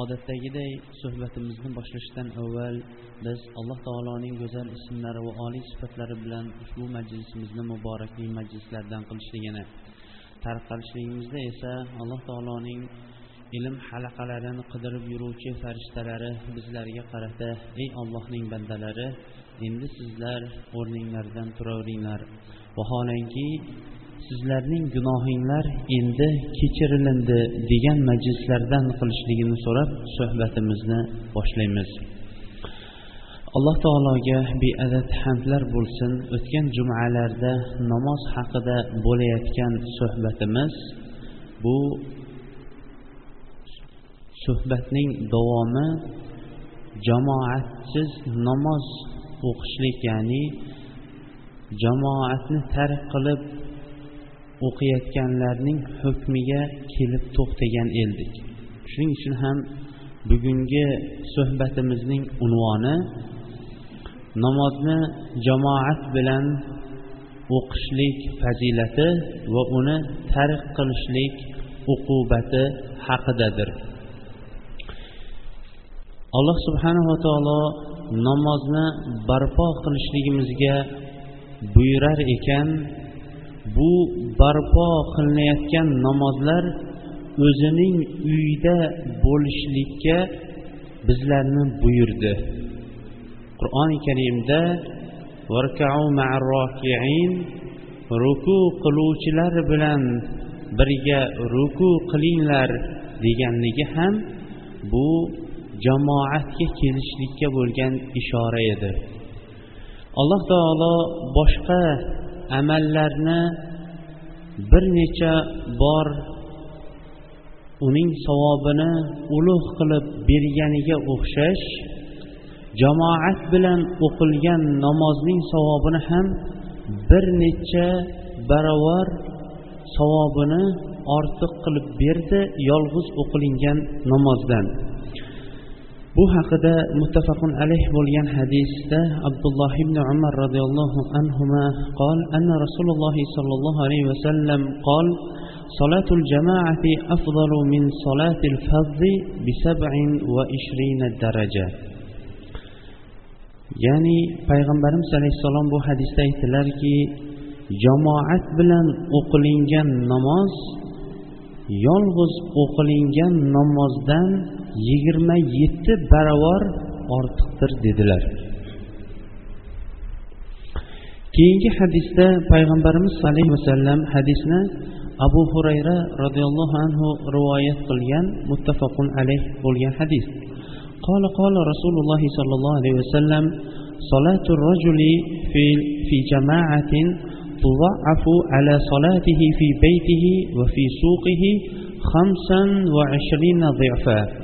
Odatdagiday suhbatimizni boshlashdan avval biz alloh taoloning go'zal ismlari va oliy sifatlari bilan ushbu majlisimizni muborakli majlislardan qilishligini tarqalishligimizda esa alloh taoloning ilm halaqalarini qidirib yuruvchi farishtalari bizlarga qarata ey ollohning bandalari endi sizlar o'rninglardan turaveringlar. Vaholanki sizlarning gunohinglar endi kechirilindi degan majlislardan qilishligini so'rab suhbatimizni boshlaymiz. Alloh taologa beadad hamdlar bo'lsin. O'tgan jumalarda namoz haqida bo'layotgan suhbatimiz bu suhbatning davomi jamoatsiz namoz o'qishlik ya'ni jamoatni tark qilib o'qiyotganlarning hukmiga kelib to'xtagan edik shuning uchun ham bugungi suhbatimizning unvoni namozni jamoat bilan o'qishlik fazilati va uni tark qilishlik uqubati haqidadir. Alloh subhanava taolo namozni barpo qilishligimizga buyurar ekan bu barpo qilinayotgan namozlar o'zining uyida bo'lishlikka bizlarni buyurdi. Qur'oni karimda ruku qiluvchilar bilan birga ruku qilinglar deganligi ham bu jamoatga kelishlikka bo'lgan ishora edi. Alloh taolo boshqa amallarni bir necha bor uning savobini ulug' qilib berganiga o'xshash jamoat bilan o'qilgan namozning savobini ham bir necha barobar savobini ortiq qilib berdi yolg'iz o'qilingan namozdan. bu haqida muttafaqun alayh bo'lgan hadisda abdulloh ibn umar roziyallohu anhu قال أن رسول الله صلى الله عليه وسلم قال صلاة الجماعة أفضل من صلاة الفرد بسبع وعشرين درجة ya'ni payg'ambarimiz alayhissalom bu hadisda aytdilarki jamoat bilan o'qilingan namoz yolg'iz o'qilingan namozdan yigirma yetti barobar ortiqdir dedilar keyingi hadisda payg'ambarimiz alayhi vasallam hadisni abu hurayra roziyallohu anhu rivoyat qilgan muttafaqun alayh bo'lgan hadis قال قال رسول الله صلى الله عليه وسلم صلاة الرجل في في جماعة تضعف على صلاته في بيته وفي سوقه خمسا وعشرين ضعفا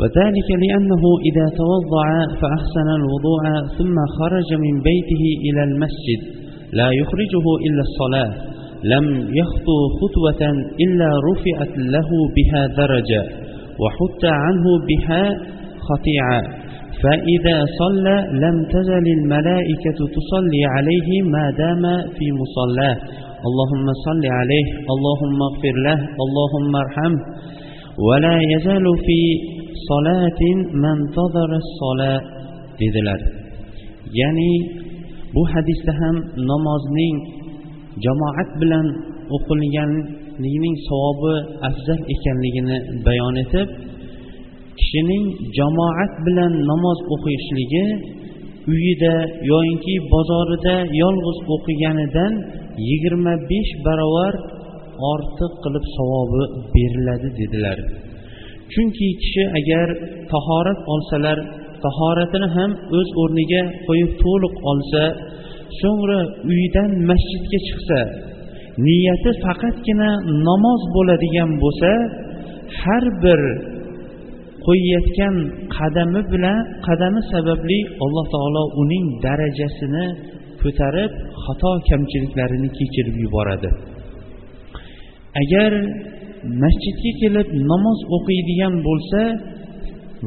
وذلك لأنه إذا توضع فأحسن الوضوء ثم خرج من بيته إلى المسجد لا يخرجه إلا الصلاة لم يخطو خطوة إلا رفعت له بها درجة وحط عنه بها خطيعة فإذا صلى لم تزل الملائكة تصلي عليه ما دام في مصلاه اللهم صل عليه اللهم اغفر له اللهم ارحمه ولا يزال في dedilar. Ya'ni bu hadisda ham namozning jamoat bilan o'qilganligining savobi afzal ekanligini bayon etib kishining jamoat bilan namoz o'qishligi uyida yoyinki bozorida yolg'iz o'qiganidan yigirma besh barobar ortiq qilib savobi beriladi dedilar. Chunki kishi agar tahorat olsalar tahoratini ham o'z o'rniga qo'yib to'liq olsa so'ngra uydan masjidga chiqsa niyati faqatgina namoz bo'ladigan bo'lsa har bir qo'yayotgan qadami bilan qadami sababli alloh taolo uning darajasini ko'tarib xato kamchiliklarini kechirib yuboradi. Agar masjidga kelib namoz o'qiydigan bo'lsa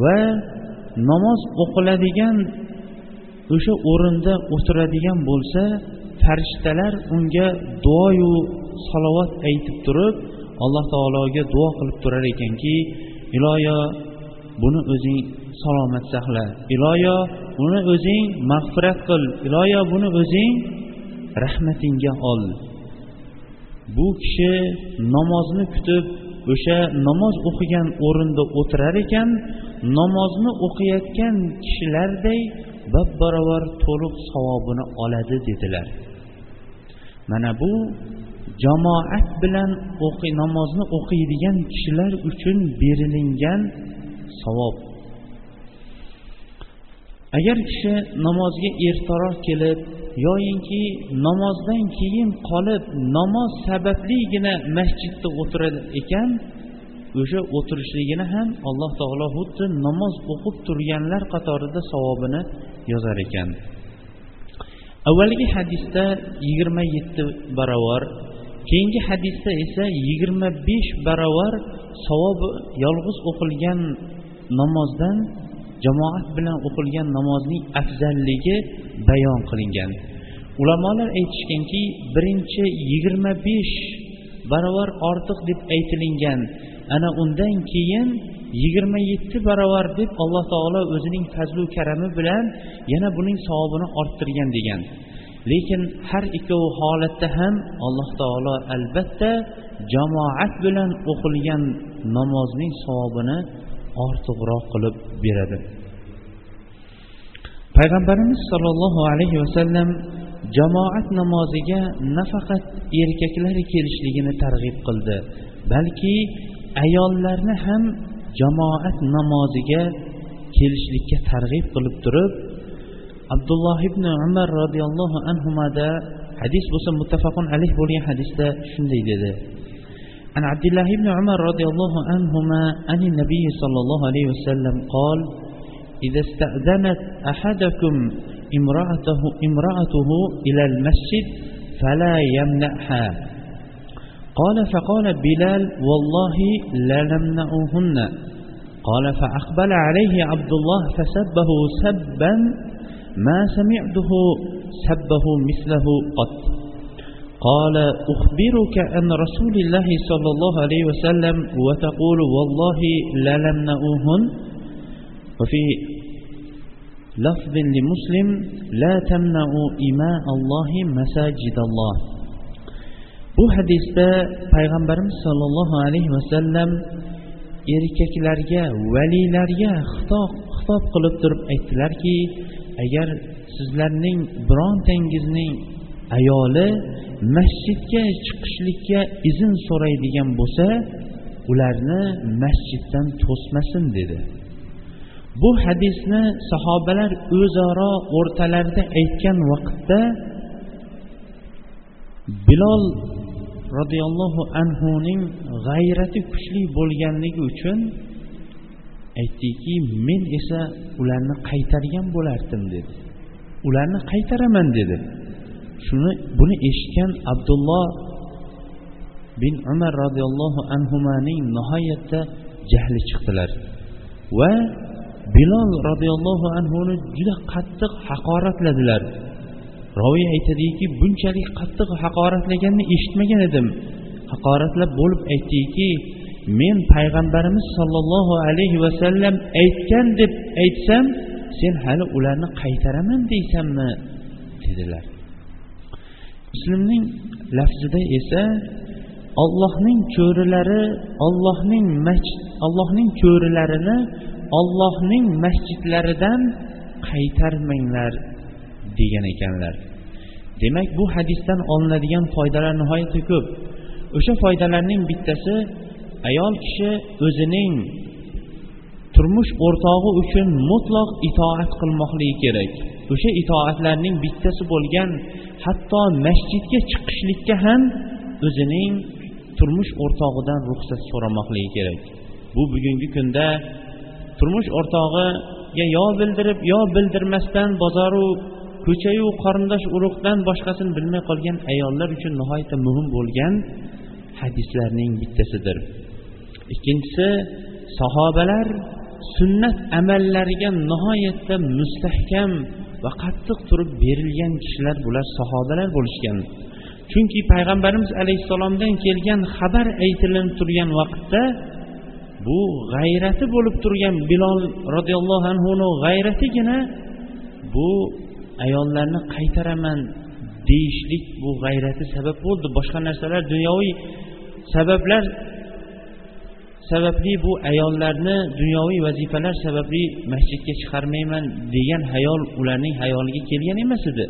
va namoz o'qiladigan o'sha o'rinda o'tiradigan bo'lsa farishtalar unga duoyu salovat aytib turib alloh taologa duo qilib turar ekanki iloyo buni o'zing salomat saqla. Iloyo uni o'zing mag'firat qil. Iloyo buni o'zing rahmatingga ol. Bu kishi namozni kutib o'sha namoz o'qigan o'rinda o'tirar ekan namozni o'qiyotgan kishilarday bab barobar to'liq savobini oladi dedilar. Mana bu jamoat bilan o'qiy namozni o'qiydigan kishilar uchun berilingan savob. Agar kishi namozga ertaroq kelib yoyinki namozdan keyin qolib namoz sababligina masjidda o'tirar ekan o'sha o'tirishligini ham alloh taolo xuddi namoz o'qib turganlar qatorida savobini yozar ekan. Avvalgi hadisda yigirma yetti barobar keyingi hadisda esa yigirma besh barobar savobi yolg'iz o'qilgan namozdan jamoat bilan o'qilgan namozning afzalligi bayon qilingan. Ulamolar aytishganki birinchi yigirma besh barobar ortiq deb aytilingan ana undan keyin yigirma yetti barobar deb alloh taolo o'zining fazlu karami bilan yana buning savobini orttirgan degan. Lekin har ikkovi holatda ham alloh taolo albatta jamoat bilan o'qilgan namozning savobini ortiqroq qilib beradi. Payg'ambarimiz sollallohu alayhi vasallam jamoat namoziga nafaqat erkaklar kelishligini targ'ib qildi balki ayollarni ham jamoat namoziga kelishlikka targ'ib qilib turib abdulloh ibn umar roziyallohu anhumada hadis bo'lsa muttafaqun alayh bo'lgan hadisda shunday dedi عن عبد الله بن عمر رضي الله عنهما عن النبي صلى الله عليه وسلم قال إذا استأذنت أحدكم امرأته, امرأته إلى المسجد فلا يمنعها. قال فقال بلال والله لا نمنعهن. قال فأقبل عليه عبد الله فسبه سبا ما سمعته سبه مثله قط. قال أخبرك أن رسول الله صلى الله عليه وسلم وتقول والله لا نمنعهن. وفي لفظ لمسلم لا تمنعوا إماء الله مساجد الله bu hadisda payg'ambarimiz sollallohu alayhi vasallam erkaklarga valiylarga xitob xitob qilib turib aytdilarki agar sizlarning birontangizning ayoli masjidga chiqishlikka izn so'raydigan bo'lsa ularni masjiddan to'smasin dedi Bu hadisni sahobalar o'zaro o'rtalarida aytgan vaqtda bilol roziyallohu anhuning g'ayrati kuchli bo'lganligi uchun aytdiki men esa ularni qaytargan bo'lardim dedi. Ularni qaytaraman dedi. Shuni buni eshitgan abdulloh bin umar roziyallohu anhuning nihoyatda jahli chiqdilar. Va bilol roziyallohu anhuni juda qattiq haqoratladilar. Roviy aytadiki bunchalik qattiq haqoratlaganini eshitmagan edim. Haqoratlab bo'lib aytdiki men payg'ambarimiz sollallohu alayhi vasallam aytgan deb aytsam sen hali ularni qaytaraman deysanmi? dedilar. Muslimning lafzida esa ollohning cho'rilari ollohning masjid ollohning cho'rilarini ollohning masjidlaridan qaytarmanglar degan ekanlar. Demak bu hadisdan olinadigan foydalar nihoyatda ko'p. O'sha foydalarning bittasi ayol kishi o'zining turmush o'rtog'i uchun mutlaq itoat qilmoqligi kerak. O'sha itoatlarning bittasi bo'lgan hatto masjidga chiqishlikka ham o'zining turmush o'rtog'idan ruxsat so'ramoqligi kerak. Bu bugungi kunda turmush o'rtog'iga yo bildirib yo bildirmasdan bozoru ko'chayu qarindosh urug'dan boshqasini bilmay qolgan ayollar uchun nihoyatda muhim bo'lgan hadislarning bittasidir. Ikkinchisi sahobalar sunnat amallariga nihoyatda mustahkam va qattiq turib berilgan kishilar bular sahobalar bo'lishgan. Chunki payg'ambarimiz alayhissalomdan kelgan xabar aytilib turgan vaqtda bu g'ayrati bo'lib turgan bilol roziyallohu anhuni g'ayratigina bu ayollarni qaytaraman deyishlik bu g'ayrati sabab bo'ldi. Boshqa narsalar dunyoviy sabablar sababli bu ayollarni dunyoviy vazifalar sababli masjidga chiqarmayman degan hayol ularning hayoliga kelgan emas edi.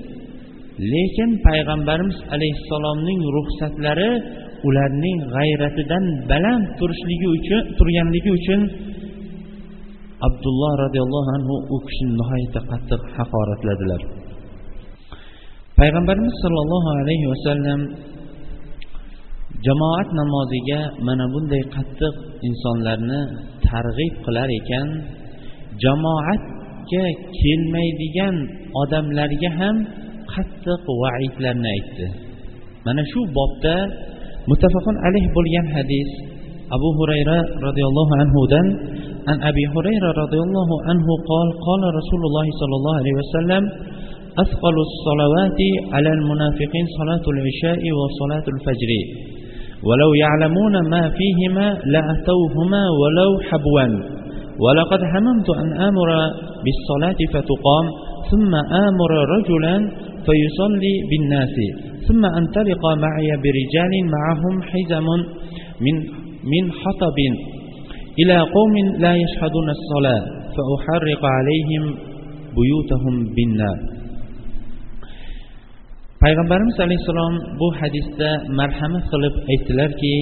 Lekin payg'ambarimiz alayhissalomning ruxsatlari ularning g'ayratidan baland turishligi uchun turganligi uchun abdulloh roziyallohu anhu u kishini nihoyatda qattiq haqoratladilar. Payg'ambarimiz sollallohu alayhi vasallam jamoat namoziga mana bunday qattiq insonlarni targ'ib qilar ekan jamoatga kelmaydigan odamlarga ham qattiq vaidlarni aytdi. Mana shu bobda متفق عليه بليان حديث. أبو هريرة رضي الله عنه دن أن أبي هريرة رضي الله عنه قال قال رسول الله صلى الله عليه وسلم أثقل الصلوات على المنافقين صلاة العشاء وصلاة الفجر. ولو يعلمون ما فيهما لأتوهما ولو حبوا. ولقد هممت أن آمر بالصلاة فتقام. ثم آمر رجلا فيصلي بالناس ثم أنطلق معي برجال معهم حزم من من حطب إلى قوم لا يشهدون الصلاة فأحرق عليهم بيوتهم بالنار payg'ambarimiz alayhissalom bu hadisda marhamat qilib aytdilarki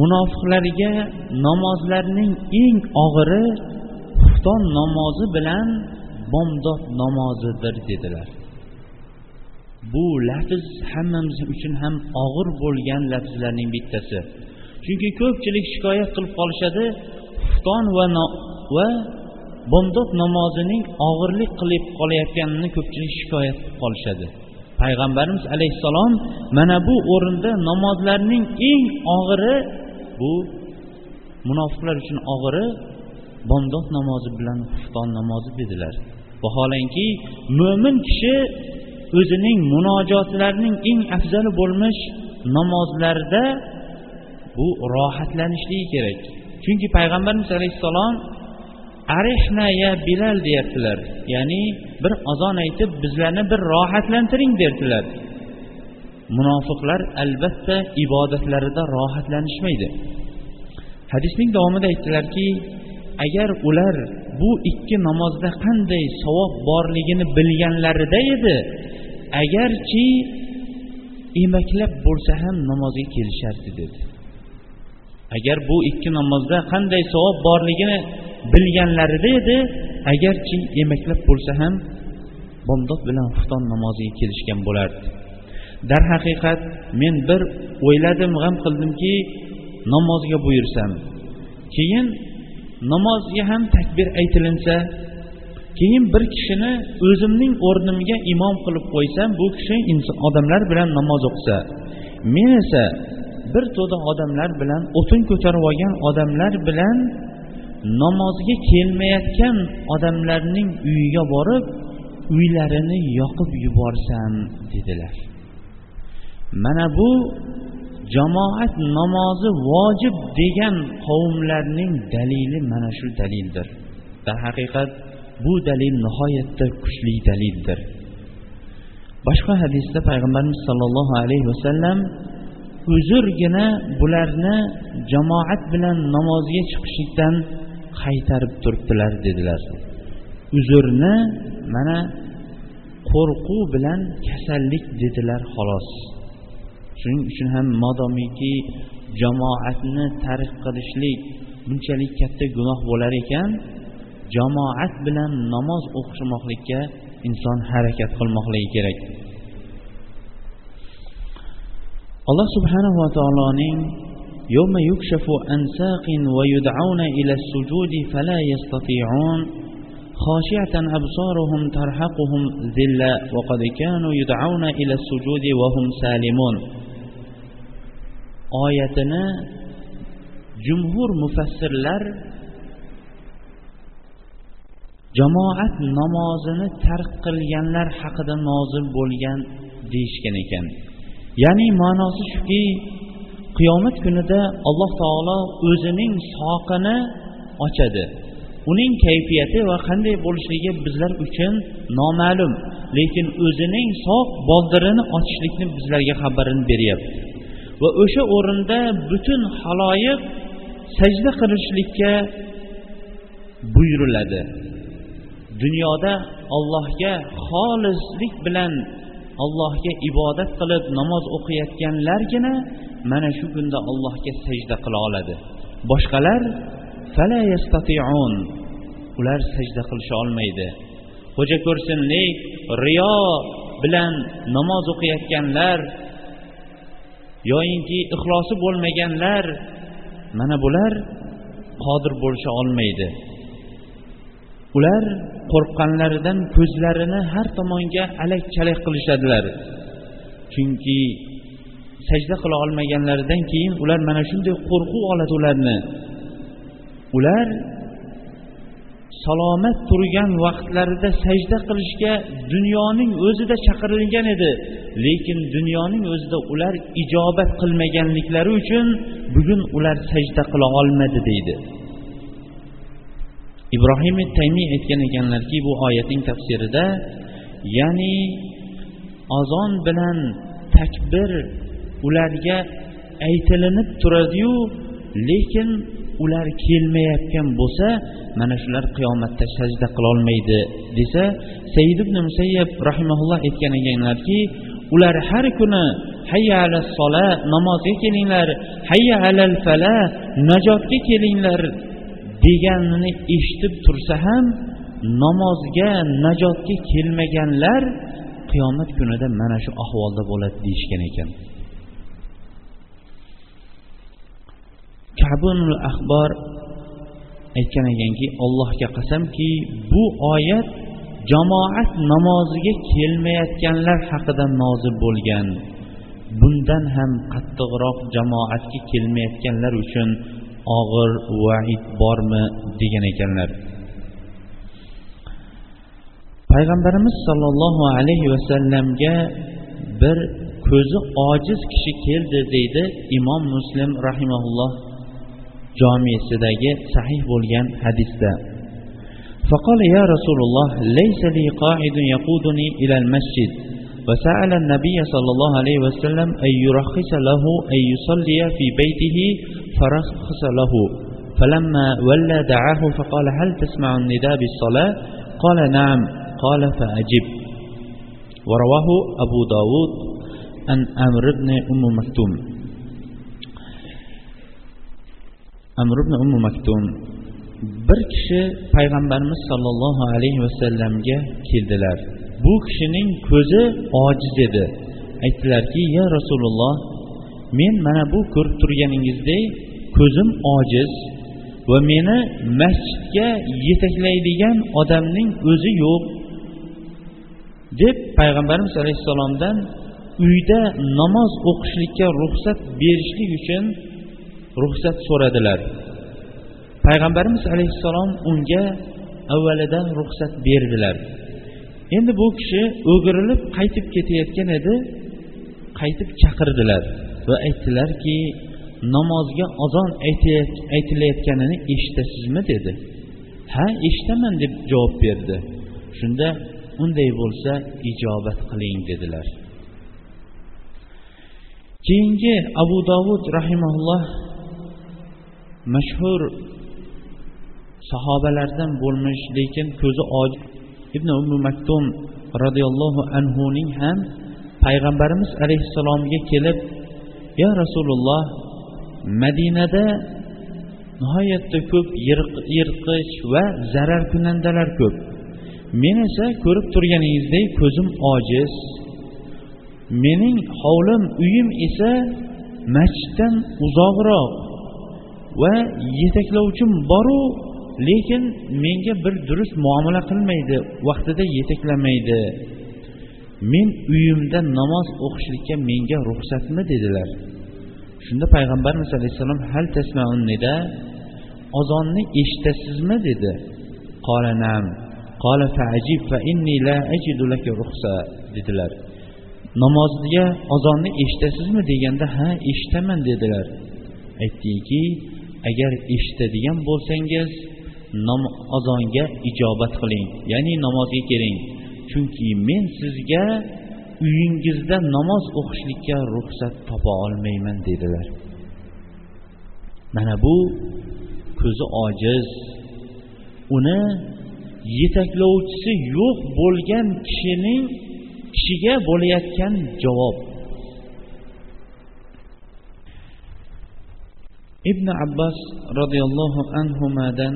munofiqlarga namozlarning eng og'iri xufton namozi bilan bomdod namozidir dedilar. Bu lafz hammamiz uchun ham og'ir bo'lgan lafzlarning bittasi. Chunki ko'pchilik shikoyat qilib qolishadi xufton va va bomdod namozining og'irlik qilib qolayotganini ko'pchilik shikoyat qilib qolishadi. Payg'ambarimiz alayhissalom mana bu o'rinda namozlarning eng og'iri bu munofiqlar uchun og'iri bomdod namozi bilan xufton namozi dedilar. Vaholanki mo'min kishi o'zining munojotlarining eng afzali bo'lmish namozlarda bu rohatlanishligi kerak. Chunki payg'ambarimiz alayhissalom arihna ya bilal deyaptilar. Ya'ni bir azon aytib bizlarni bir rohatlantiring derdilar. Munofiqlar albatta ibodatlarida rohatlanishmaydi. Hadisning davomida aytdilarki agar ular bu ikki namozda qanday savob borligini bilganlarida edi. Agarchi emaklab bo'lsa ham namozga kelishardi dedi. Agar bu ikki namozda qanday savob borligini bilganlarida edi agarchi emaklab bo'lsa ham bomdod bilan xufton namoziga kelishgan bo'lardi. Darhaqiqat men bir o'yladim g'am qildimki namozga buyursam keyin namozga ham takbir aytilinsa keyin bir kishini o'zimning o'rnimga imom qilib qo'ysam bu kishi odamlar bilan namoz o'qisa men esa bir to'da odamlar bilan o'tin ko'tarib olgan odamlar bilan namozga kelmayotgan odamlarning uyiga borib uylarini yoqib yuborsam dedilar. Mana bu jamoat namozi vojib degan qavmlarning dalili mana shu dalildir. Darhaqiqat bu dalil nihoyatda kuchli dalildir. Boshqa hadisda payg'ambarimiz sollallohu alayhi vasallam uzrgina bularni jamoat bilan namozga chiqishlikdan qaytarib turibdilar dedilar. Uzrni mana qo'rquv bilan kasallik dedilar xolos. Shuning uchun ham modomiki jamoatni tark qilishlik bunchalik katta gunoh bo'lar ekan jamoat bilan namoz o'qishmoqlikka inson harakat qilmoqligi kerak alloh subhanahu va taoloning يوم يكشف oyatini jumhur mufassirlar jamoat namozini tark qilganlar haqida nozil bo'lgan deyishgan ekan. Ya'ni ma'nosi shuki qiyomat kunida alloh taolo o'zining soqini ochadi. Uning kayfiyati va qanday bo'lishligi bizlar uchun noma'lum lekin o'zining soq boldirini ochishlikni bizlarga xabarini beryapti. Va o'sha o'rinda butun haloyiq sajda qilishlikka buyuriladi. Dunyoda allohga xolislik bilan allohga ibodat qilib namoz o'qiyotganlargina mana shu kunda allohga sajda qila oladi. Boshqalar ular sajda qilisha olmaydi. Xo'ja ko'rsinlik riyo bilan namoz o'qiyotganlar yoyinki ixlosi bo'lmaganlar mana bular qodir bo'lisha olmaydi. Ular qo'rqqanlaridan ko'zlarini har tomonga alak chalak qilishadilar. Chunki sajda qila olmaganlaridan keyin ular mana shunday qo'rquv oladi ularni. Ular salomat turgan vaqtlarida sajda qilishga dunyoning o'zida chaqirilgan edi. Lekin dunyoning o'zida ular ijobat qilmaganliklari uchun bugun ular sajda qila olmadi deydi. Ibrohim taymiy aytgan ekanlarki bu oyatning tafsirida ya'ni azon bilan takbir ularga aytilinib turadiyu lekin ular kelmayotgan bo'lsa mana shular qiyomatda sajda qilolmaydi desa said ibn musayyab rahimaulloh aytgan ekanlarki ular har kuni hayya ala sola namozga kelinglar hayya alal fala najotga kelinglar deganini eshitib tursa ham namozga najotga kelmaganlar qiyomat kunida mana shu ahvolda bo'ladi deyishgan ekan. Kabunul axbor aytgan ekanki allohga qasamki bu oyat jamoat namoziga kelmayotganlar haqida nozil bo'lgan. Bundan ham qattiqroq jamoatga kelmayotganlar uchun og'ir vaid bormi degan ekanlar. Payg'ambarimiz sollallohu alayhi vasallamga bir ko'zi ojiz kishi keldi deydi imom muslim rahimaulloh jomiyasidagi sahih bo'lgan hadisda فقال يا رسول الله ليس لي قاعد يقودني إلى المسجد. وسأل النبي صلى الله عليه وسلم أن يرخص له أن يصلي في بيته فرخص له. فلما ولى دعاه فقال هل تسمع النداء بالصلاة؟ قال نعم. قال فأجب. ورواه أبو داود عن أمر بن أم مكتوم. Amr ibn ummu maktum bir kishi payg'ambarimiz sollallohu alayhi vasallamga keldilar. Bu kishining ko'zi ojiz edi. Aytdilarki ya rasululloh men mana bu ko'rib turganingizdek ko'zim ojiz va meni masjidga yetaklaydigan odamning o'zi yo'q deb payg'ambarimiz alayhissalomdan uyda namoz o'qishlikka ruxsat berishlik uchun ruxsat so'radilar. Payg'ambarimiz alayhissalom unga avvalida ruxsat berdilar. Endi bu kishi o'girilib qaytib ketayotgan edi qaytib chaqirdilar va aytdilarki namozga azon aytilayotganini eshitasizmi dedi. Ha eshitaman deb javob berdi. Shunda unday bo'lsa ijobat qiling dedilar. Keyingi abu dovud rahimaulloh mashhur sahobalardan bo'lmish lekin ko'zi ojiz ibn ummu maktum roziyallohu anhuning ham payg'ambarimiz alayhissalomga kelib ya rasululloh madinada nihoyatda ko'p yirtqich va zararkunandalar ko'p. Men esa ko'rib turganingizdek ko'zim ojiz. Mening hovlim uyim esa masjiddan uzoqroq. Va yetaklovchim boru lekin menga bir durust muomala qilmaydi vaqtida yetaklamaydi. Men uyimda namoz o'qishlikka menga ruxsatmi dedilar. Shunda payg'ambarimiz alayhissalom hal tasmaunida ozonni eshitasizmi? dedi. Qolanam qola faajib fa inni la ajidu laka ruxsa dedilar. Namozga ozonni eshitasizmi? deganda ha eshitaman dedilar. Aytdiki agar eshitadigan bo'lsangiz azonga ijobat qiling. Ya'ni namozga keling. Chunki men sizga uyingizda namoz o'qishlikka ruxsat topa olmayman dedilar. Mana bu ko'zi ojiz. Uni yetaklovchisi yo'q bo'lgan kishining kishiga bo'layotgan javob. Ibn abbos roziyallohu anhudan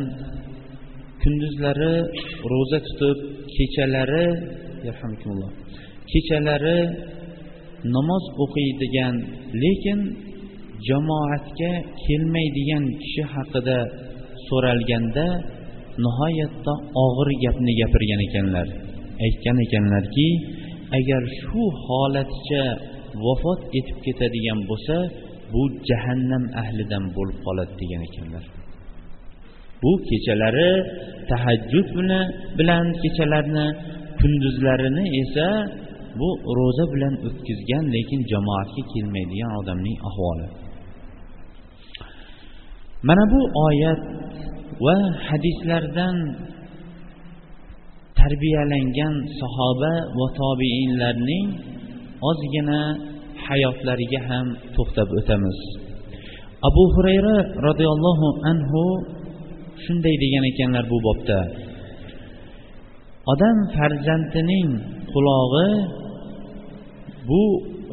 kunduzlari ro'za tutib kechalari kechalari namoz o'qiydigan lekin jamoatga kelmaydigan kishi haqida so'ralganda nihoyatda og'ir gapni gapirgan ekanlar. Aytgan ekanlarki agar shu holatcha vafot etib ketadigan bo'lsa bu jahannam ahlidan bo'lib qoladi degan ekanlar bu kechalari tahajjud bilan kechalarni kunduzlarini esa bu ro'za bilan o'tkazgan lekin jamoatga kelmaydigan odamning ahvoli. Mana bu oyat va hadislardan tarbiyalangan sahoba va tobiinlarning ozgina hayotlariga ham to'xtab o'tamiz. Abu hurayra roziyallohu anhu shunday degan ekanlar bu bobda. Odam farzandining qulog'i bu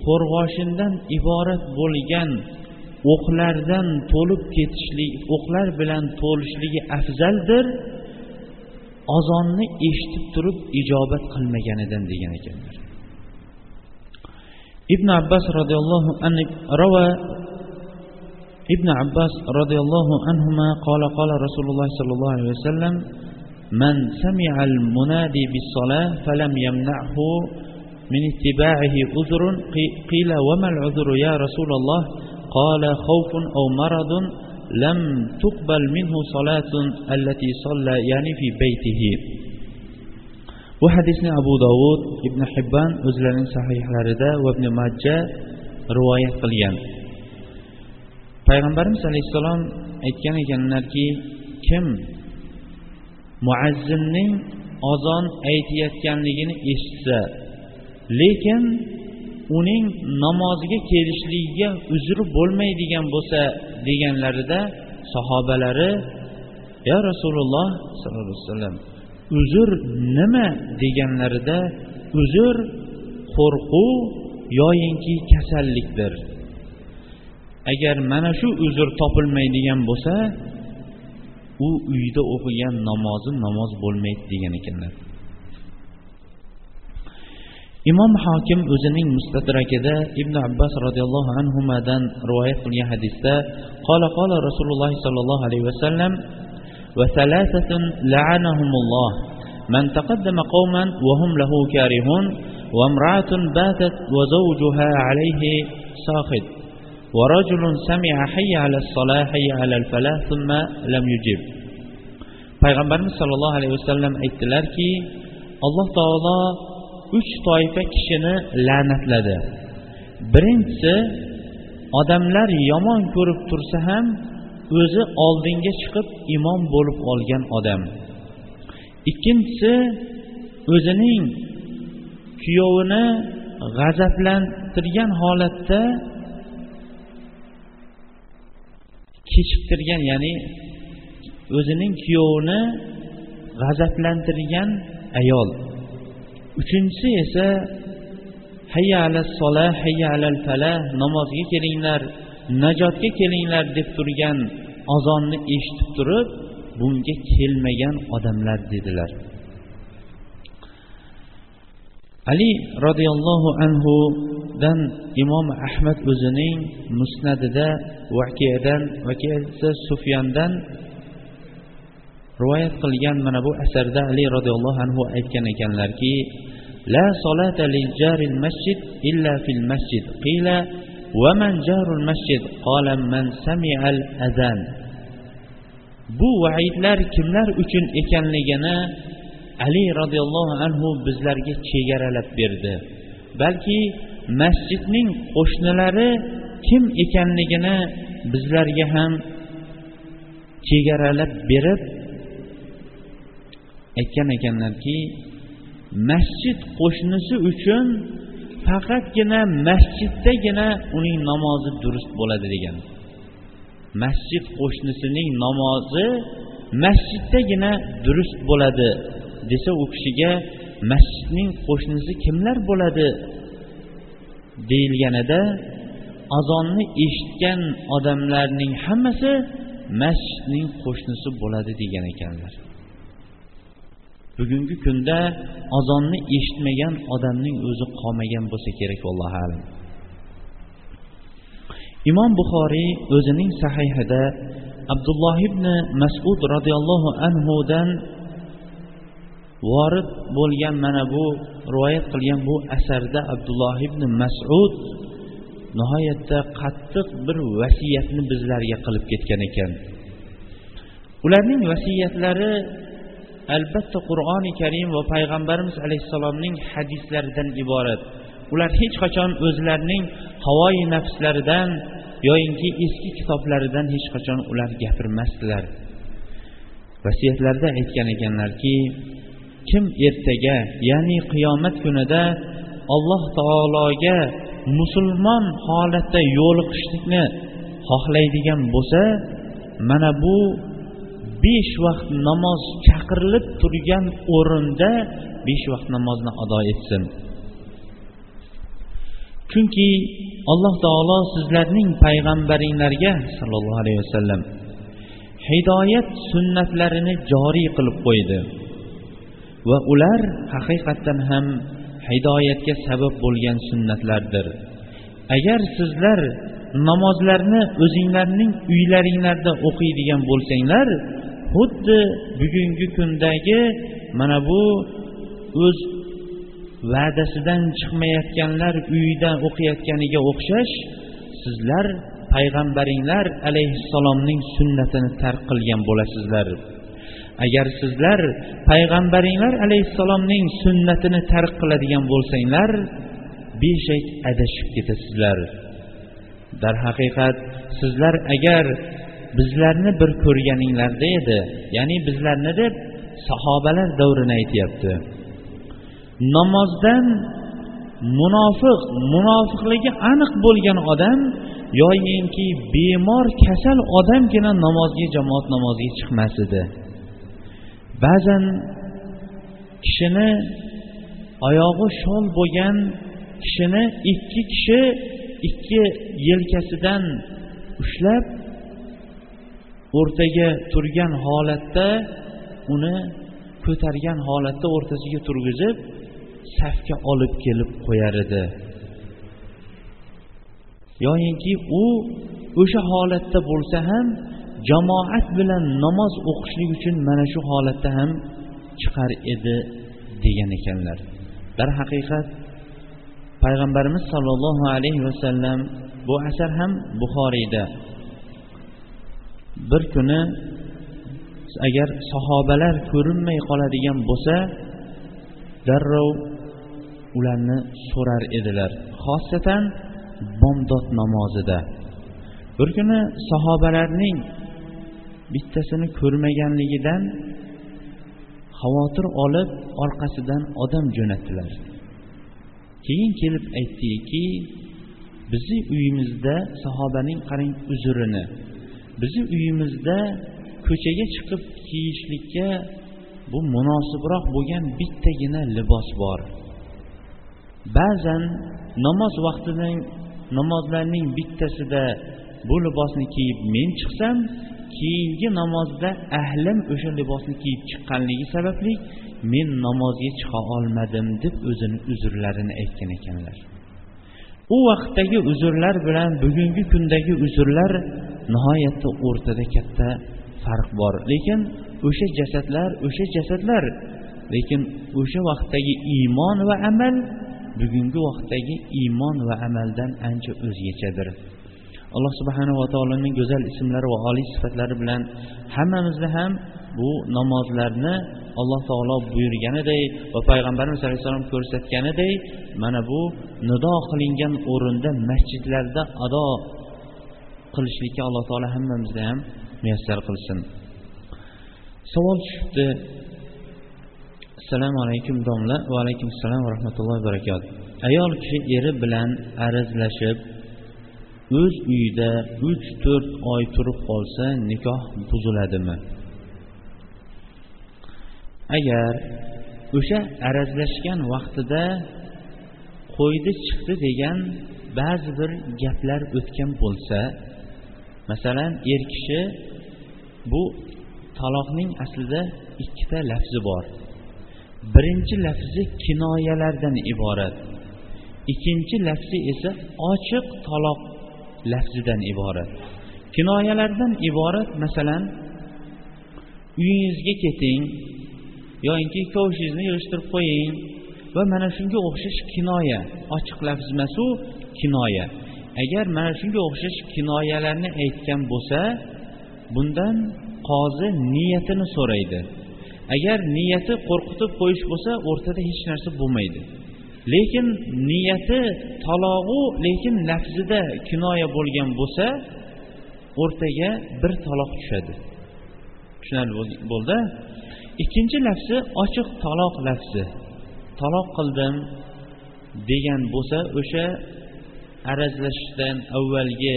qo'rg'oshindan iborat bo'lgan o'qlardan to'lib ketishlik o'qlar bilan to'lishligi afzaldir ozonni eshitib turib ijobat qilmaganidan degan ekanlar. Ibn abbos roziyallohu anhu ابن عباس رضي الله عنهما قال قال رسول الله صلى الله عليه وسلم من سمع المنادي بالصلاة فلم يمنعه من اتباعه عذر. قيل وما العذر يا رسول الله؟ قال خوف أو مرض لم تقبل منه صلاة التي صلى يعني في بيته. bu hadisni abu dovud ibn hibban o'zlarining sahihlarida va ibn majja rivoyat qilgan. Payg'ambarimiz alayhissalom aytgan ekanlarki kim muazzinning ozon aytayotganligini eshitsa lekin uning namoziga kelishligiga uzr bo'lmaydigan bo'lsa deganlarida sahobalari ya rasululloh sollallohu alayhi vasallam uzr nima deganlarida uzr qo'rquv yoyinki kasallikdir. Agar mana shu uzr topilmaydigan bo'lsa u uyda o'qigan namozi namoz bo'lmaydi degan ekanlar. Imom hokim o'zining mustadrakida ibn abbos roziyallohu anhudan rivoyat qilgan hadisda qola qola rasululloh sollallohu alayhi vasallam وثلاثة لعنهم الله. من تقدم قوما وهم له كارهون وامرأة باتت وزوجها عليه ساخط. ورجل سمع حي على الصلاة حي على الفلاح ثم لم يجب. فيغمبر صلى الله عليه وسلم ايتلار الله تعالى üç toifa kishini لدى برنس آدم لر ko'rib tursa ham o'zi oldinga chiqib imom bo'lib olgan odam. Ikkinchisi o'zining kuyovini g'azablantirgan holatda kechiktirgan ya'ni o'zining kuyovini g'azablantirgan ayol. Uchinchisi esa hayya ala solah hayya alal falah namozga kelinglar. najotga kelinglar deb turgan azonni eshitib turib bunga kelmagan odamlar dedilar. Ali roziyallohu anhudan imom ahmad o'zining musnadida vakiyadan vakiya esa sufyandan rivoyat qilgan mana bu asarda ali roziyallohu anhu aytgan ekanlarki la solata lil jaril masjid illa fil masjid. Qila ومن جار المسجد قال من سمع الأذان bu vaidlar kimlar uchun ekanligini ali roziyallohu anhu bizlarga chegaralab berdi balki masjidning qo'shnilari kim ekanligini bizlarga ham chegaralab berib aytgan ekanlarki masjid qo'shnisi uchun faqatgina masjiddagina uning namozi durust bo'ladi degan. Masjid qo'shnisining namozi masjiddagina durust bo'ladi desa u kishiga masjidning qo'shnisi kimlar bo'ladi deyilganida azonni eshitgan odamlarning hammasi masjidning qo'shnisi bo'ladi degan ekanlar. Bugungi kunda azonni eshitmagan odamning o'zi qolmagan bo'lsa kerak allohu alam. Imom buxoriy o'zining sahihida abdulloh ibn masud roziyallohu anhudan vorid bo'lgan mana bu rivoyat qilgan bu asarda abdulloh ibn masud nihoyatda qattiq bir vasiyatni bizlarga qilib ketgan ekan. Ularning vasiyatlari albatta qur'oni karim va payg'ambarimiz alayhissalomning hadislaridan iborat. Ular hech qachon o'zlarining havoyi nafslaridan yoyinki eski kitoblaridan hech qachon ular gapirmasdilar. Vasiyatlarida aytgan ekanlarki kim ertaga ya'ni qiyomat kunida alloh taologa musulmon holatda yo'liqishlikni xohlaydigan bo'lsa mana bu besh vaqt namoz chaqirilib turgan o'rinda besh vaqt namozni ado etsin. Chunki alloh taolo sizlarning payg'ambaringlarga sollallohu alayhi vasallam hidoyat sunnatlarini joriy qilib qo'ydi. Va ular haqiqatdan ham hidoyatga sabab bo'lgan sunnatlardir. Agar sizlar namozlarni o'zinglarning uylaringlarda o'qiydigan bo'lsanglar xuddi bugungi kundagi mana bu o'z va'dasidan chiqmayotganlar uyidan o'qiyotganiga o'xshash sizlar payg'ambaringlar alayhissalomning sunnatini tark qilgan bo'lasizlar. Agar sizlar payg'ambaringlar alayhissalomning sunnatini tark qiladigan bo'lsanglar beshak adashib ketasizlar. Darhaqiqat sizlar agar bizlarni bir ko'rganinglarda edi. Ya'ni bizlarni deb sahobalar davrini aytyapti. Namozdan munofiq munofiqligi aniq bo'lgan odam yoyinki bemor kasal odamgina namozga jamoat namoziga chiqmas edi. Ba'zan kishini oyog'i shol bo'lgan kishini ikki kishi ikki yelkasidan ushlab o'rtaga turgan holatda uni ko'targan holatda o'rtasiga turgizib safga olib kelib qo'yar edi. Yoyinki u o'sha holatda bo'lsa ham jamoat bilan namoz o'qishlik uchun mana shu holatda ham chiqar edi degan ekanlar. Darhaqiqat payg'ambarimiz sollallohu alayhi vasallam bu asar ham buxoriyda bir kuni agar sahobalar ko'rinmay qoladigan bo'lsa darrov ularni so'rar edilar. Xosatan bomdod namozida. Bir kuni sahobalarning bittasini ko'rmaganligidan xavotir olib orqasidan odam jo'natdilar. Keyin kelib aytdiki bizni uyimizda sahobaning qarang uzurini bizni uyimizda ko'chaga chiqib kiyishlikka bu munosibroq bo'lgan bittagina libos bor. Ba'zan namoz vaqtining namozlarning bittasida bu libosni kiyib men chiqsam keyingi namozda ahlim o'sha libosni kiyib chiqqanligi sababli men namozga chiqa olmadim deb o'zini uzrlarini aytgan ekanlar. U vaqtdagi uzrlar bilan bugungi kundagi uzrlar nihoyatda o'rtada katta farq bor. Lekin o'sha jasadlar o'sha jasadlar lekin o'sha vaqtdagi iymon va amal bugungi vaqtdagi iymon va amaldan ancha o'zgachadir. Alloh subhanava taoloning go'zal ismlari va oliy sifatlari bilan hammamizni ham bu namozlarni alloh taolo buyurganiday va payg'ambarimiz alayhissalom ko'rsatganiday mana bu nido qilingan o'rinda masjidlarda ado qilishlikka alloh taolo hammamizni ham muyassar qilsin. Savol tushibdi. Assalomu alaykum domla va alaykum assalom va rahmatullohi va barakatuh ayol kishi eri bilan arazlashib o'z uyida uch to'rt oy turib qolsa nikoh buziladimi? Agar o'sha arazlashgan vaqtida qo'ydi chiqdi degan ba'zi bir gaplar o'tgan bo'lsa masalan er kishi bu taloqning aslida ikkita lafzi bor. Birinchi lafzi kinoyalardan iborat. Ikkinchi lafzi esa ochiq taloq lafzidan iborat. Kinoyalardan iborat masalan uyingizga keting yoyinki ikkovishingizni yig'ishtirib qo'ying. Va mana shunga o'xshash kinoya. Ochiq lafz emasu kinoya. Agar mana shunga o'xshash kinoyalarni aytgan bo'lsa bundan qozi niyatini so'raydi. Agar niyati qo'rqitib qo'yish bo'lsa o'rtada hech narsa bo'lmaydi. Lekin niyati talog'u lekin lafzida kinoya bo'lgan bo'lsa o'rtaga bir taloq tushadi. Tushunarli bo'ldi? Ikkinchi lafzi ochiq taloq lafzi. Taloq qildim degan bo'lsa o'sha arazlashishdan avvalgi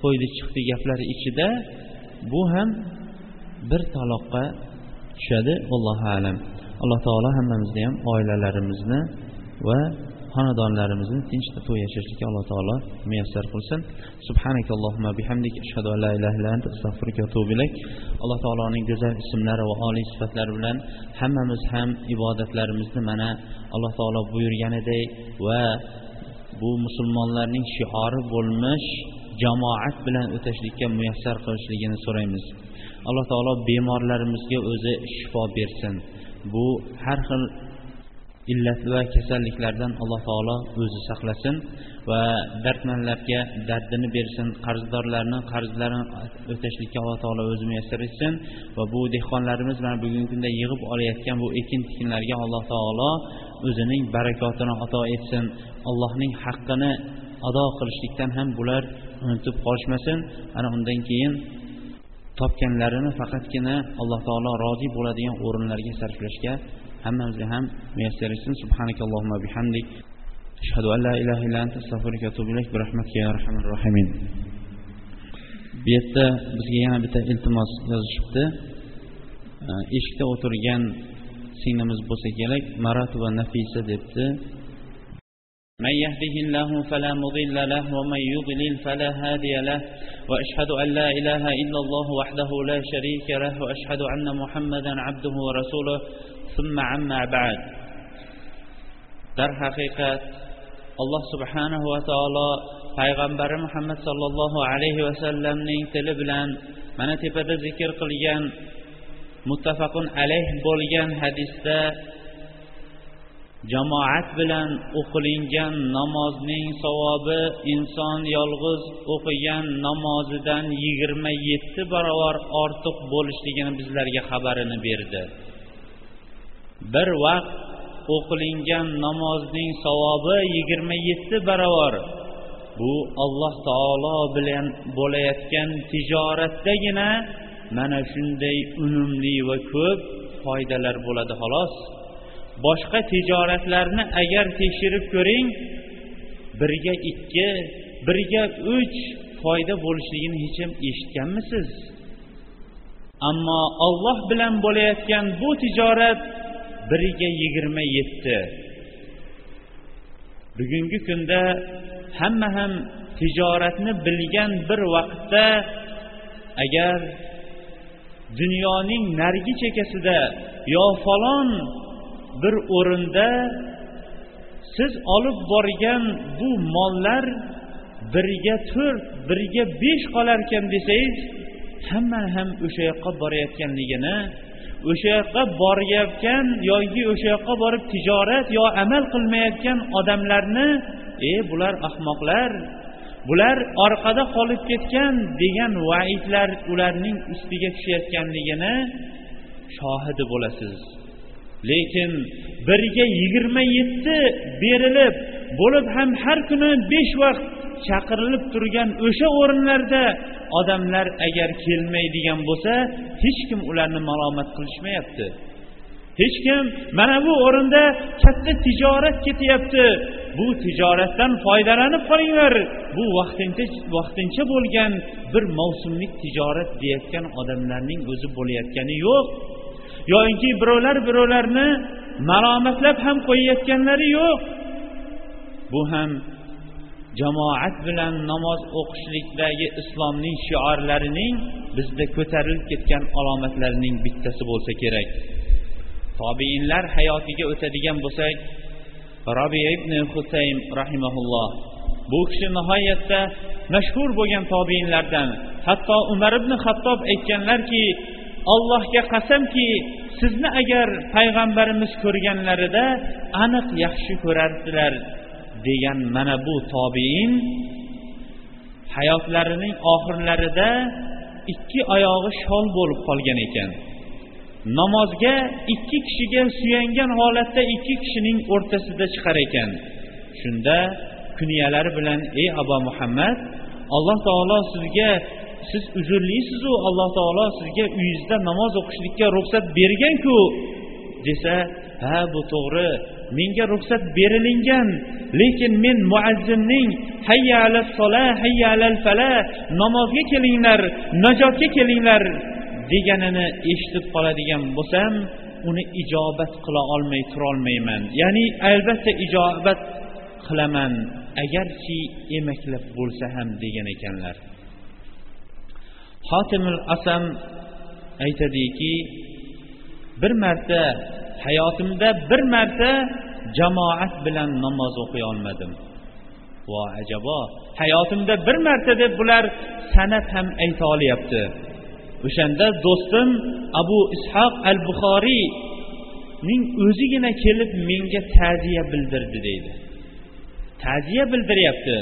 qo'ydi chiqdi gaplari ichida bu ham bir taloqqa tushadi. Allohu alam. Alloh taolo hammamizni ham oilalarimizni va xonadonlarimizni tinch to'y yashashlikka alloh taolo muyassar qilsin. Subhanakallohumma bihamdik. Ashhadu an la ilaha illa anta astag'firuka va atubu ilayk. Alloh taoloning go'zal ismlari va oliy sifatlari bilan hammamiz ham ibodatlarimizni mana alloh taolo buyurganidek va bu musulmonlarning shiori bo'lmish jamoat bilan o'tashlikka muyassar qilishligini so'raymiz. Alloh taolo bemorlarimizga o'zi shifo bersin. Bu har xil illat va kasalliklardan alloh taolo o'zi saqlasin va dardmanlarga dardini bersin qarzdorlarni qarzlarini o'tashlikka alloh taolo o'zi muyassar etsin va bu dehqonlarimiz mana bugungi kunda yig'ib olayotgan bu ekin tikinlarga alloh taolo o'zining barakotini ato etsin. Allohning haqqini ado qilishlikdan ham bular unutib qolishmasin. Ana undan keyin topganlarini faqatgina alloh taolo rozi bo'ladigan o'rinlarga sarflashga hammamizga ham muyassar etsin subhanakallohumma bihamdik ashhadu an la ilaha illa anta astag'firuka va atubu ilayk bi rahmatika ya arhamar rohimin bu yerda bizga yana bitta iltimos yozishibdi eshikda o'tirgan singlimiz bo'lsa kerak maratu va nafisa debdi من يهده الله فلا مضل له ومن يضلل فلا هادي له واشهد ان لا اله الا الله وحده لا شريك له واشهد ان محمدا عبده ورسوله ثم عما بعد darhaqiqat alloh subhanahu va taolo payg'ambari muhammad sollallohu alayhi vasallamning tili bilan mana tepada zikr qilgan muttafaqun alayh bo'lgan hadisda jamoat bilan o'qilingan namozning savobi inson yolg'iz o'qigan namozidan yigirma yetti barobar ortiq bo'lishligini bizlarga xabarini berdi. Bir vaqt o'qilingan namozning savobi yigirma yetti barobar. Bu alloh taolo bilan bo'layotgan tijoratdagina mana shunday unumli va ko'p foydalar bo'ladi xolos. Boshqa tijoratlarni agar tekshirib ko'ring birga ikki birga uch foyda bo'lishligini hech ham eshitganmisiz? Ammo olloh bilan bo'layotgan bu tijorat biriga yigirma yetti. Bugungi kunda hamma ham tijoratni bilgan bir vaqtda agar dunyoning narigi chekkasida yo falon bir o'rinda siz olib borgan bu mollar biriga to'rt biriga besh qolarkan desangiz hamma ham o'sha yoqqa borayotganligini o'sha yoqqa borayotgan yoki o'sha yoqqa borib tijorat yo amal qilmayotgan odamlarni e bular ahmoqlar bular orqada qolib ketgan degan vaidlar ularning ustiga tushayotganligini shohidi bo'lasiz. Lekin birga yigirma yetti berilib bo'lib ham har kuni besh vaqt chaqirilib turgan o'sha o'rinlarda odamlar agar kelmaydigan bo'lsa hech kim ularni malomat qilishmayapti. Hech kim mana bu o'rinda katta tijorat ketyapti bu tijoratdan foydalanib qolinglar bu vaqtincha vaqtincha bo'lgan bir mavsumlik tijorat deyayotgan odamlarning o'zi bo'layotgani yo'q. Yoinki birovlar birovlarni malomatlab ham qo'yayotganlari yo'q. Bu ham jamoat bilan namoz o'qishlikdagi islomning shiorlarining bizda ko'tarilib ketgan alomatlarining bittasi bo'lsa kerak. Tobiinlar hayotiga o'tadigan bo'lsak robiya ibn husayn rahimaulloh bu kishi nihoyatda mashhur bo'lgan tobiinlardan. Hatto umar ibn hattob aytganlarki allohga qasamki sizni agar payg'ambarimiz ko'rganlarida aniq yaxshi ko'rardilar. Degan mana bu tobiin hayotlarining oxirlarida ikki oyog'i shol bo'lib qolgan ekan. Namozga ikki kishiga suyangan holatda ikki kishining o'rtasida chiqar ekan. Shunda kunyalari bilan ey abu muhammad alloh taolo sizga siz uzrlisizu alloh taolo sizga uyingizda namoz o'qishlikka ruxsat berganku desa ha bu to'g'ri menga ruxsat berilingan lekin men muazzinning hayya alal sola hayya alal fala namozga kelinglar najotga kelinglar deganini eshitib qoladigan bo'lsam uni ijobat qila olmay turolmayman. Ya'ni albatta ijobat qilaman agarchi emaklab bo'lsa ham degan ekanlar. Xotimul asam aytadiki bir marta hayotimda bir marta jamoat bilan namoz o'qiy olmadim. Vo ajabo hayotimda bir marta deb bular san'at ham ayta olyapti. O'shanda do'stim abu ishoq al buxoriyning o'zigina kelib menga ta'ziya bildirdi deydi. Ta'ziya bildiryapti.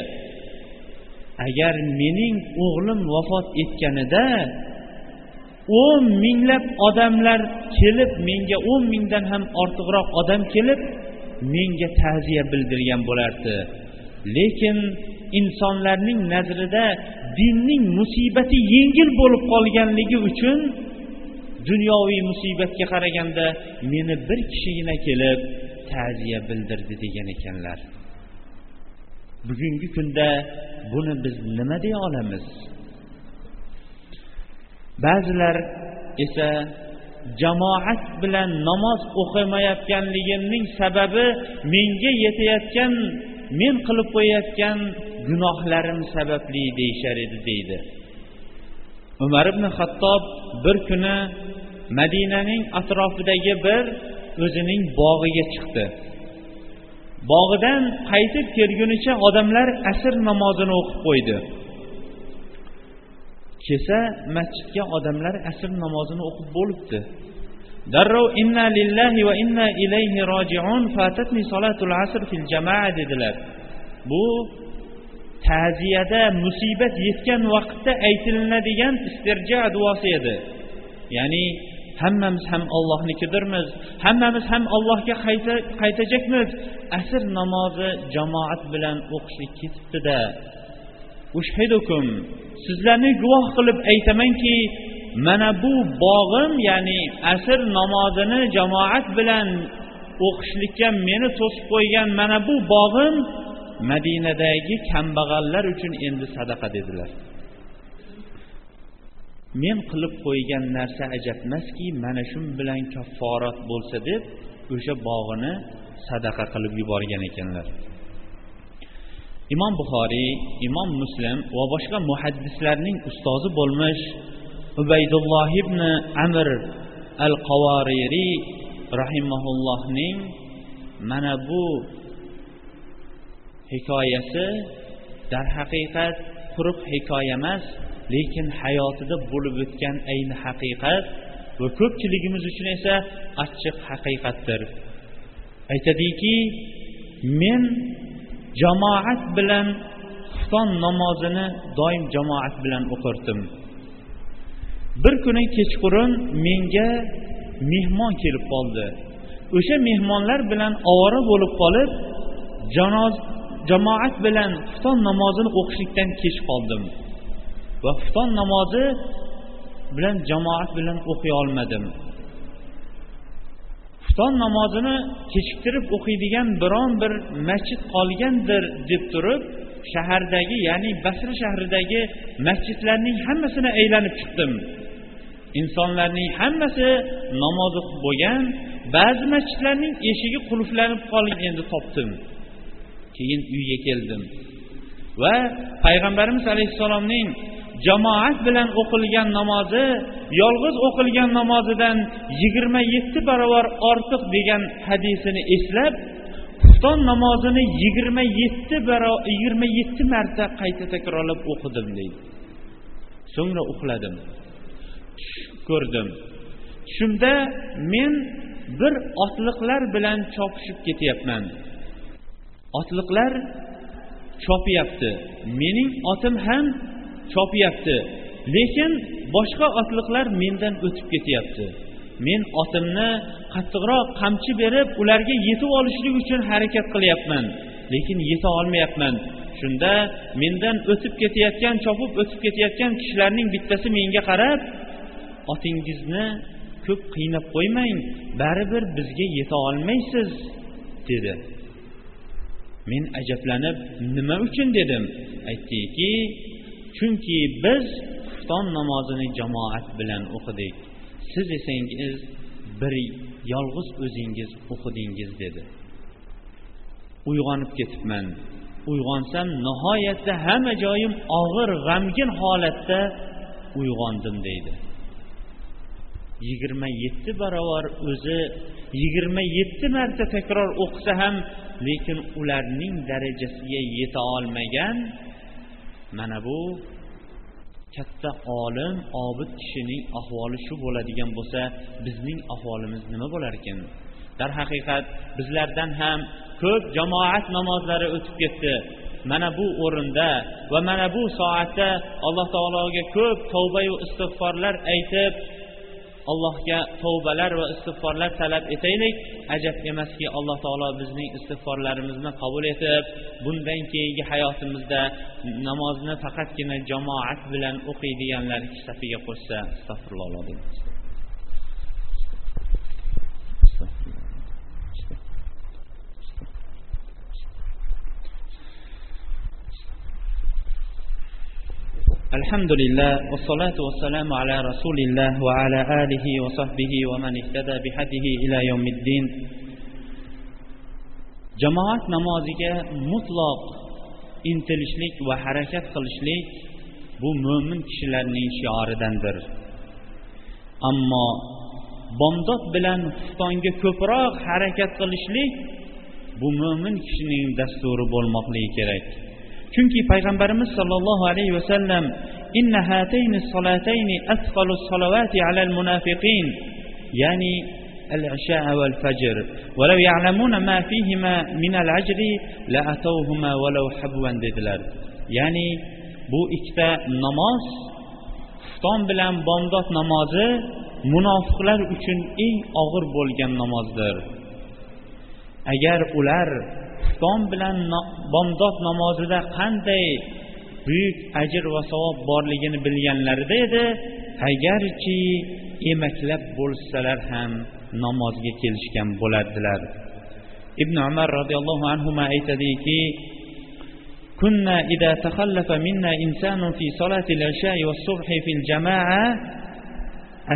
Agar mening o'g'lim vafot etganida o'n minglab odamlar kelib menga o'n mingdan ham ortiqroq odam kelib menga ta'ziya bildirgan bo'lardi. Lekin insonlarning nazrida dinning musibati yengil bo'lib qolganligi uchun dunyoviy musibatga qaraganda meni bir kishigina kelib ta'ziya bildirdi degan ekanlar. Bugungi kunda buni biz nima deya olamiz? Ba'zilar esa jamoat bilan namoz o'qimayotganligimning sababi menga yetayotgan men qilib qo'yayotgan gunohlarim sababli deyishar edi deydi. Umar ibn hattob bir kuni madinaning atrofidagi bir o'zining bog'iga chiqdi. Bog'idan qaytib kelgunicha odamlar asr namozini o'qib qo'ydi. Kelsa masjidga odamlar asr namozini o'qib bo'libdi. Darrov inna lillahi va inna ilayhi rojiun fatatni solatul asr fil jamaa dedilar. Bu ta'ziyada musibat yetgan vaqtda aytilinadigan istirja duosi edi. Ya'ni hammamiz ham ollohnikidirmiz hammamiz ham allohga qaytajakmiz. Asr namozi jamoat bilan o'qishlik ketibdida. Ushhidukum. Sizlarni guvoh qilib aytamanki mana bu bog'im ya'ni asr namozini jamoat bilan o'qishlikka meni to'sib qo'ygan mana bu bog'im madinadagi kambag'allar uchun endi sadaqa dedilar. Men qilib qo'ygan narsa ajabmaski mana shu bilan kafforat bo'lsa deb o'sha bog'ini sadaqa qilib yuborgan ekanlar. Imom buxoriy imom muslim va boshqa muhaddislarning ustozi bo'lmish ubaydulloh ibn amir al qavoririy rahimaullohning mana bu hikoyasi darhaqiqat quruq hikoya emas lekin hayotida bo'lib o'tgan ayni haqiqat va ko'pchiligimiz uchun esa achchiq haqiqatdir. Aytadiki men jamoat bilan xufton namozini doim jamoat bilan o'qirdim. Bir kuni kechqurun menga mehmon kelib qoldi. O'sha mehmonlar bilan ovora bo'lib qolib janoz jamoat bilan xufton namozini o'qishlikdan kech qoldim. Va xufton namozi bilan jamoat bilan o'qiy olmadim. Xufton namozini kechiktirib o'qiydigan biron bir masjid qolgandir deb turib shahardagi ya'ni basra shahridagi masjidlarning hammasini aylanib chiqdim. Insonlarning hammasi namoz o'qib bo'lgan ba'zi masjidlarning eshigi qulflanib qolgan endi topdim. Keyin uyga keldim. Va payg'ambarimiz alayhissalomning jamoat bilan o'qilgan namozi yolg'iz o'qilgan namozidan yigirma yetti barobar ortiq degan hadisini eslab xufton namozini yigirma yetti yigirma yetti marta qayta takrorlab o'qidim deydi. So'ngra uxladim tush ko'rdim. Tushimda men bir otliqlar bilan chopishib ketyapman. Otliqlar chopyapti. Mening otim ham chopyapti. Lekin boshqa otliqlar mendan o'tib ketyapti. Men otimni qattiqroq qamchi berib ularga yetib olishlik uchun harakat qilyapman lekin yeta olmayapman. Shunda mendan o'tib ketayotgan chopib o'tib ketayotgan kishilarning bittasi menga qarab otingizni ko'p qiynab qo'ymang baribir bizga yeta olmaysiz dedi. Men ajablanib nima uchun? dedim. Aytdiki chunki biz xufton namozini jamoat bilan o'qidik. Siz esangiz bir yolg'iz o'zingiz o'qidingiz dedi. Uyg'onib ketibman. Uyg'onsam nihoyatda hamma joyim og'ir g'amgin holatda uyg'ondim deydi. Yigirma yetti barobar o'zi yigirma yetti marta takror o'qisa ham lekin ularning darajasiga yeta olmagan mana bu katta olim obid kishining ahvoli shu bo'ladigan bo'lsa bizning ahvolimiz nima bo'larkan darhaqiqat bizlardan ham ko'p jamoat namozlari o'tib ketdi. Mana bu o'rinda va mana bu soatda alloh taologa ko'p tavba va istig'forlar aytib allohga tavbalar va istig'forlar talab etaylik. Ajab emaski alloh taolo bizning istig'forlarimizni qabul etib bundan keyingi hayotimizda namozni faqatgina jamoat bilan o'qiydiganlar safiga qo'shsa astag'firulloh الحمد لله والصلاة والسلام على رسول الله وعلى آله وصحبه ومن اهتدى بهديه إلى يوم الدين jamoat namoziga mutloq intilishlik va harakat qilishlik bu mo'min kishilarning shioridandir ammo bomdod bilan xuftonga ko'proq harakat qilishlik bu mo'min kishining dasturi bo'lmoqligi kerak chunki payg'ambarimiz sollallohu alayhi vasallam inna hatayni solatayni asqalu solavati alal munafiqin ya'ni العشاء والفجر ولو يعلمون ما فيهما من العجر لأتوهما ولو حبوا dedilar ya'ni bu ikkita namoz xufton bilan bomdod namozi munofiqlar uchun eng og'ir bo'lgan namozdir agar ular xufton bilan bomdod namozida qanday buyuk ajr va savob borligini bilganlarida edi agarchi emaklab bo'lsalar ham namozga kelishgan bo'lardilar ibn umar roziyallohu anhu aytadiki كنا إذا تخلف منا إنسان في صلاة العشاء والصبح في الجماعة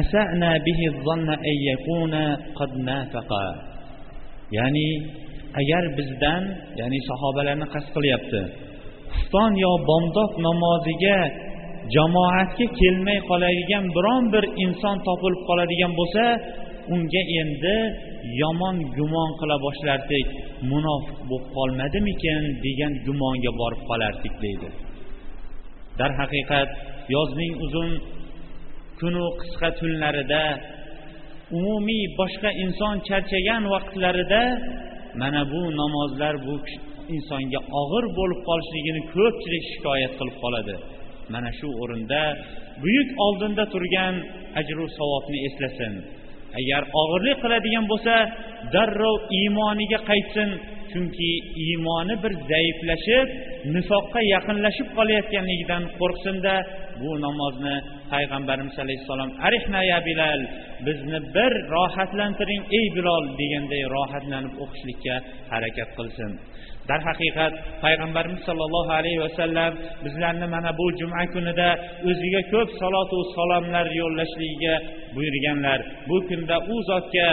أسأنا به الظن أن يكون قد نافق يعني agar bizdan ya'ni sahobalarni qasd qilyapti xufton yo bomdod namoziga jamoatga kelmay qoladigan biron bir inson topilib qoladigan bo'lsa unga endi yomon gumon qila boshlardik munofiq bo'lib qolmadimikin degan gumonga borib qolardik deydi. Darhaqiqat yozning uzun kunu qisqa tunlarida umumiy boshqa inson charchagan vaqtlarida mana bu namozlar bu insonga og'ir bo'lib qolishligini ko'pchilik shikoyat qilib qoladi. Mana shu o'rinda buyuk oldinda turgan ajru savobni eslasin. Agar og'irlik qiladigan bo'lsa darrov iymoniga qaytsin chunki iymoni bir zaiflashib nifoqqa yaqinlashib qolayotganligidan qo'rqsinda bu namozni payg'ambarimiz alayhissalom arihna ya bilal bizni bir rohatlantiring ey bilol deganday rohatlanib o'qishlikka harakat qilsin. Darhaqiqat payg'ambarimiz sollallohu alayhi vasallam bizlarni mana bu juma kunida o'ziga ko'p salotu salomlar yo'llashligiga buyurganlar. Bu kunda u zotga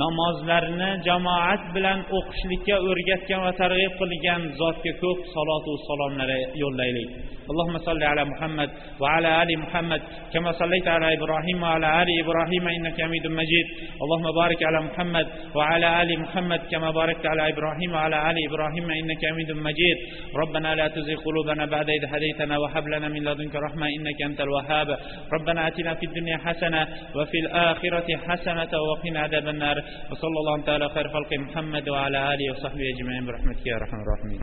namozlarni jamoat bilan o'qishlikka o'rgatgan va targ'ib qilgan zotga ko'p salotu salomlar yo'llaylik. اللهم صل على محمد وعلى آل محمد كما صليت على إبراهيم وعلى آل إبراهيم إنك حميد مجيد اللهم بارك على محمد وعلى آل محمد كما باركت على إبراهيم وعلى آل إبراهيم إنك حميد مجيد ربنا لا تزغ قلوبنا بعد إذ هديتنا وهب لنا من لدنك رحمة إنك أنت الوهاب ربنا آتنا في الدنيا حسنة وفي الآخرة حسنة وقنا عذاب النار وصلى الله تعالى خير خلق محمد وعلى آله وصحبه أجمعين برحمتك يا أرحم الراحمين.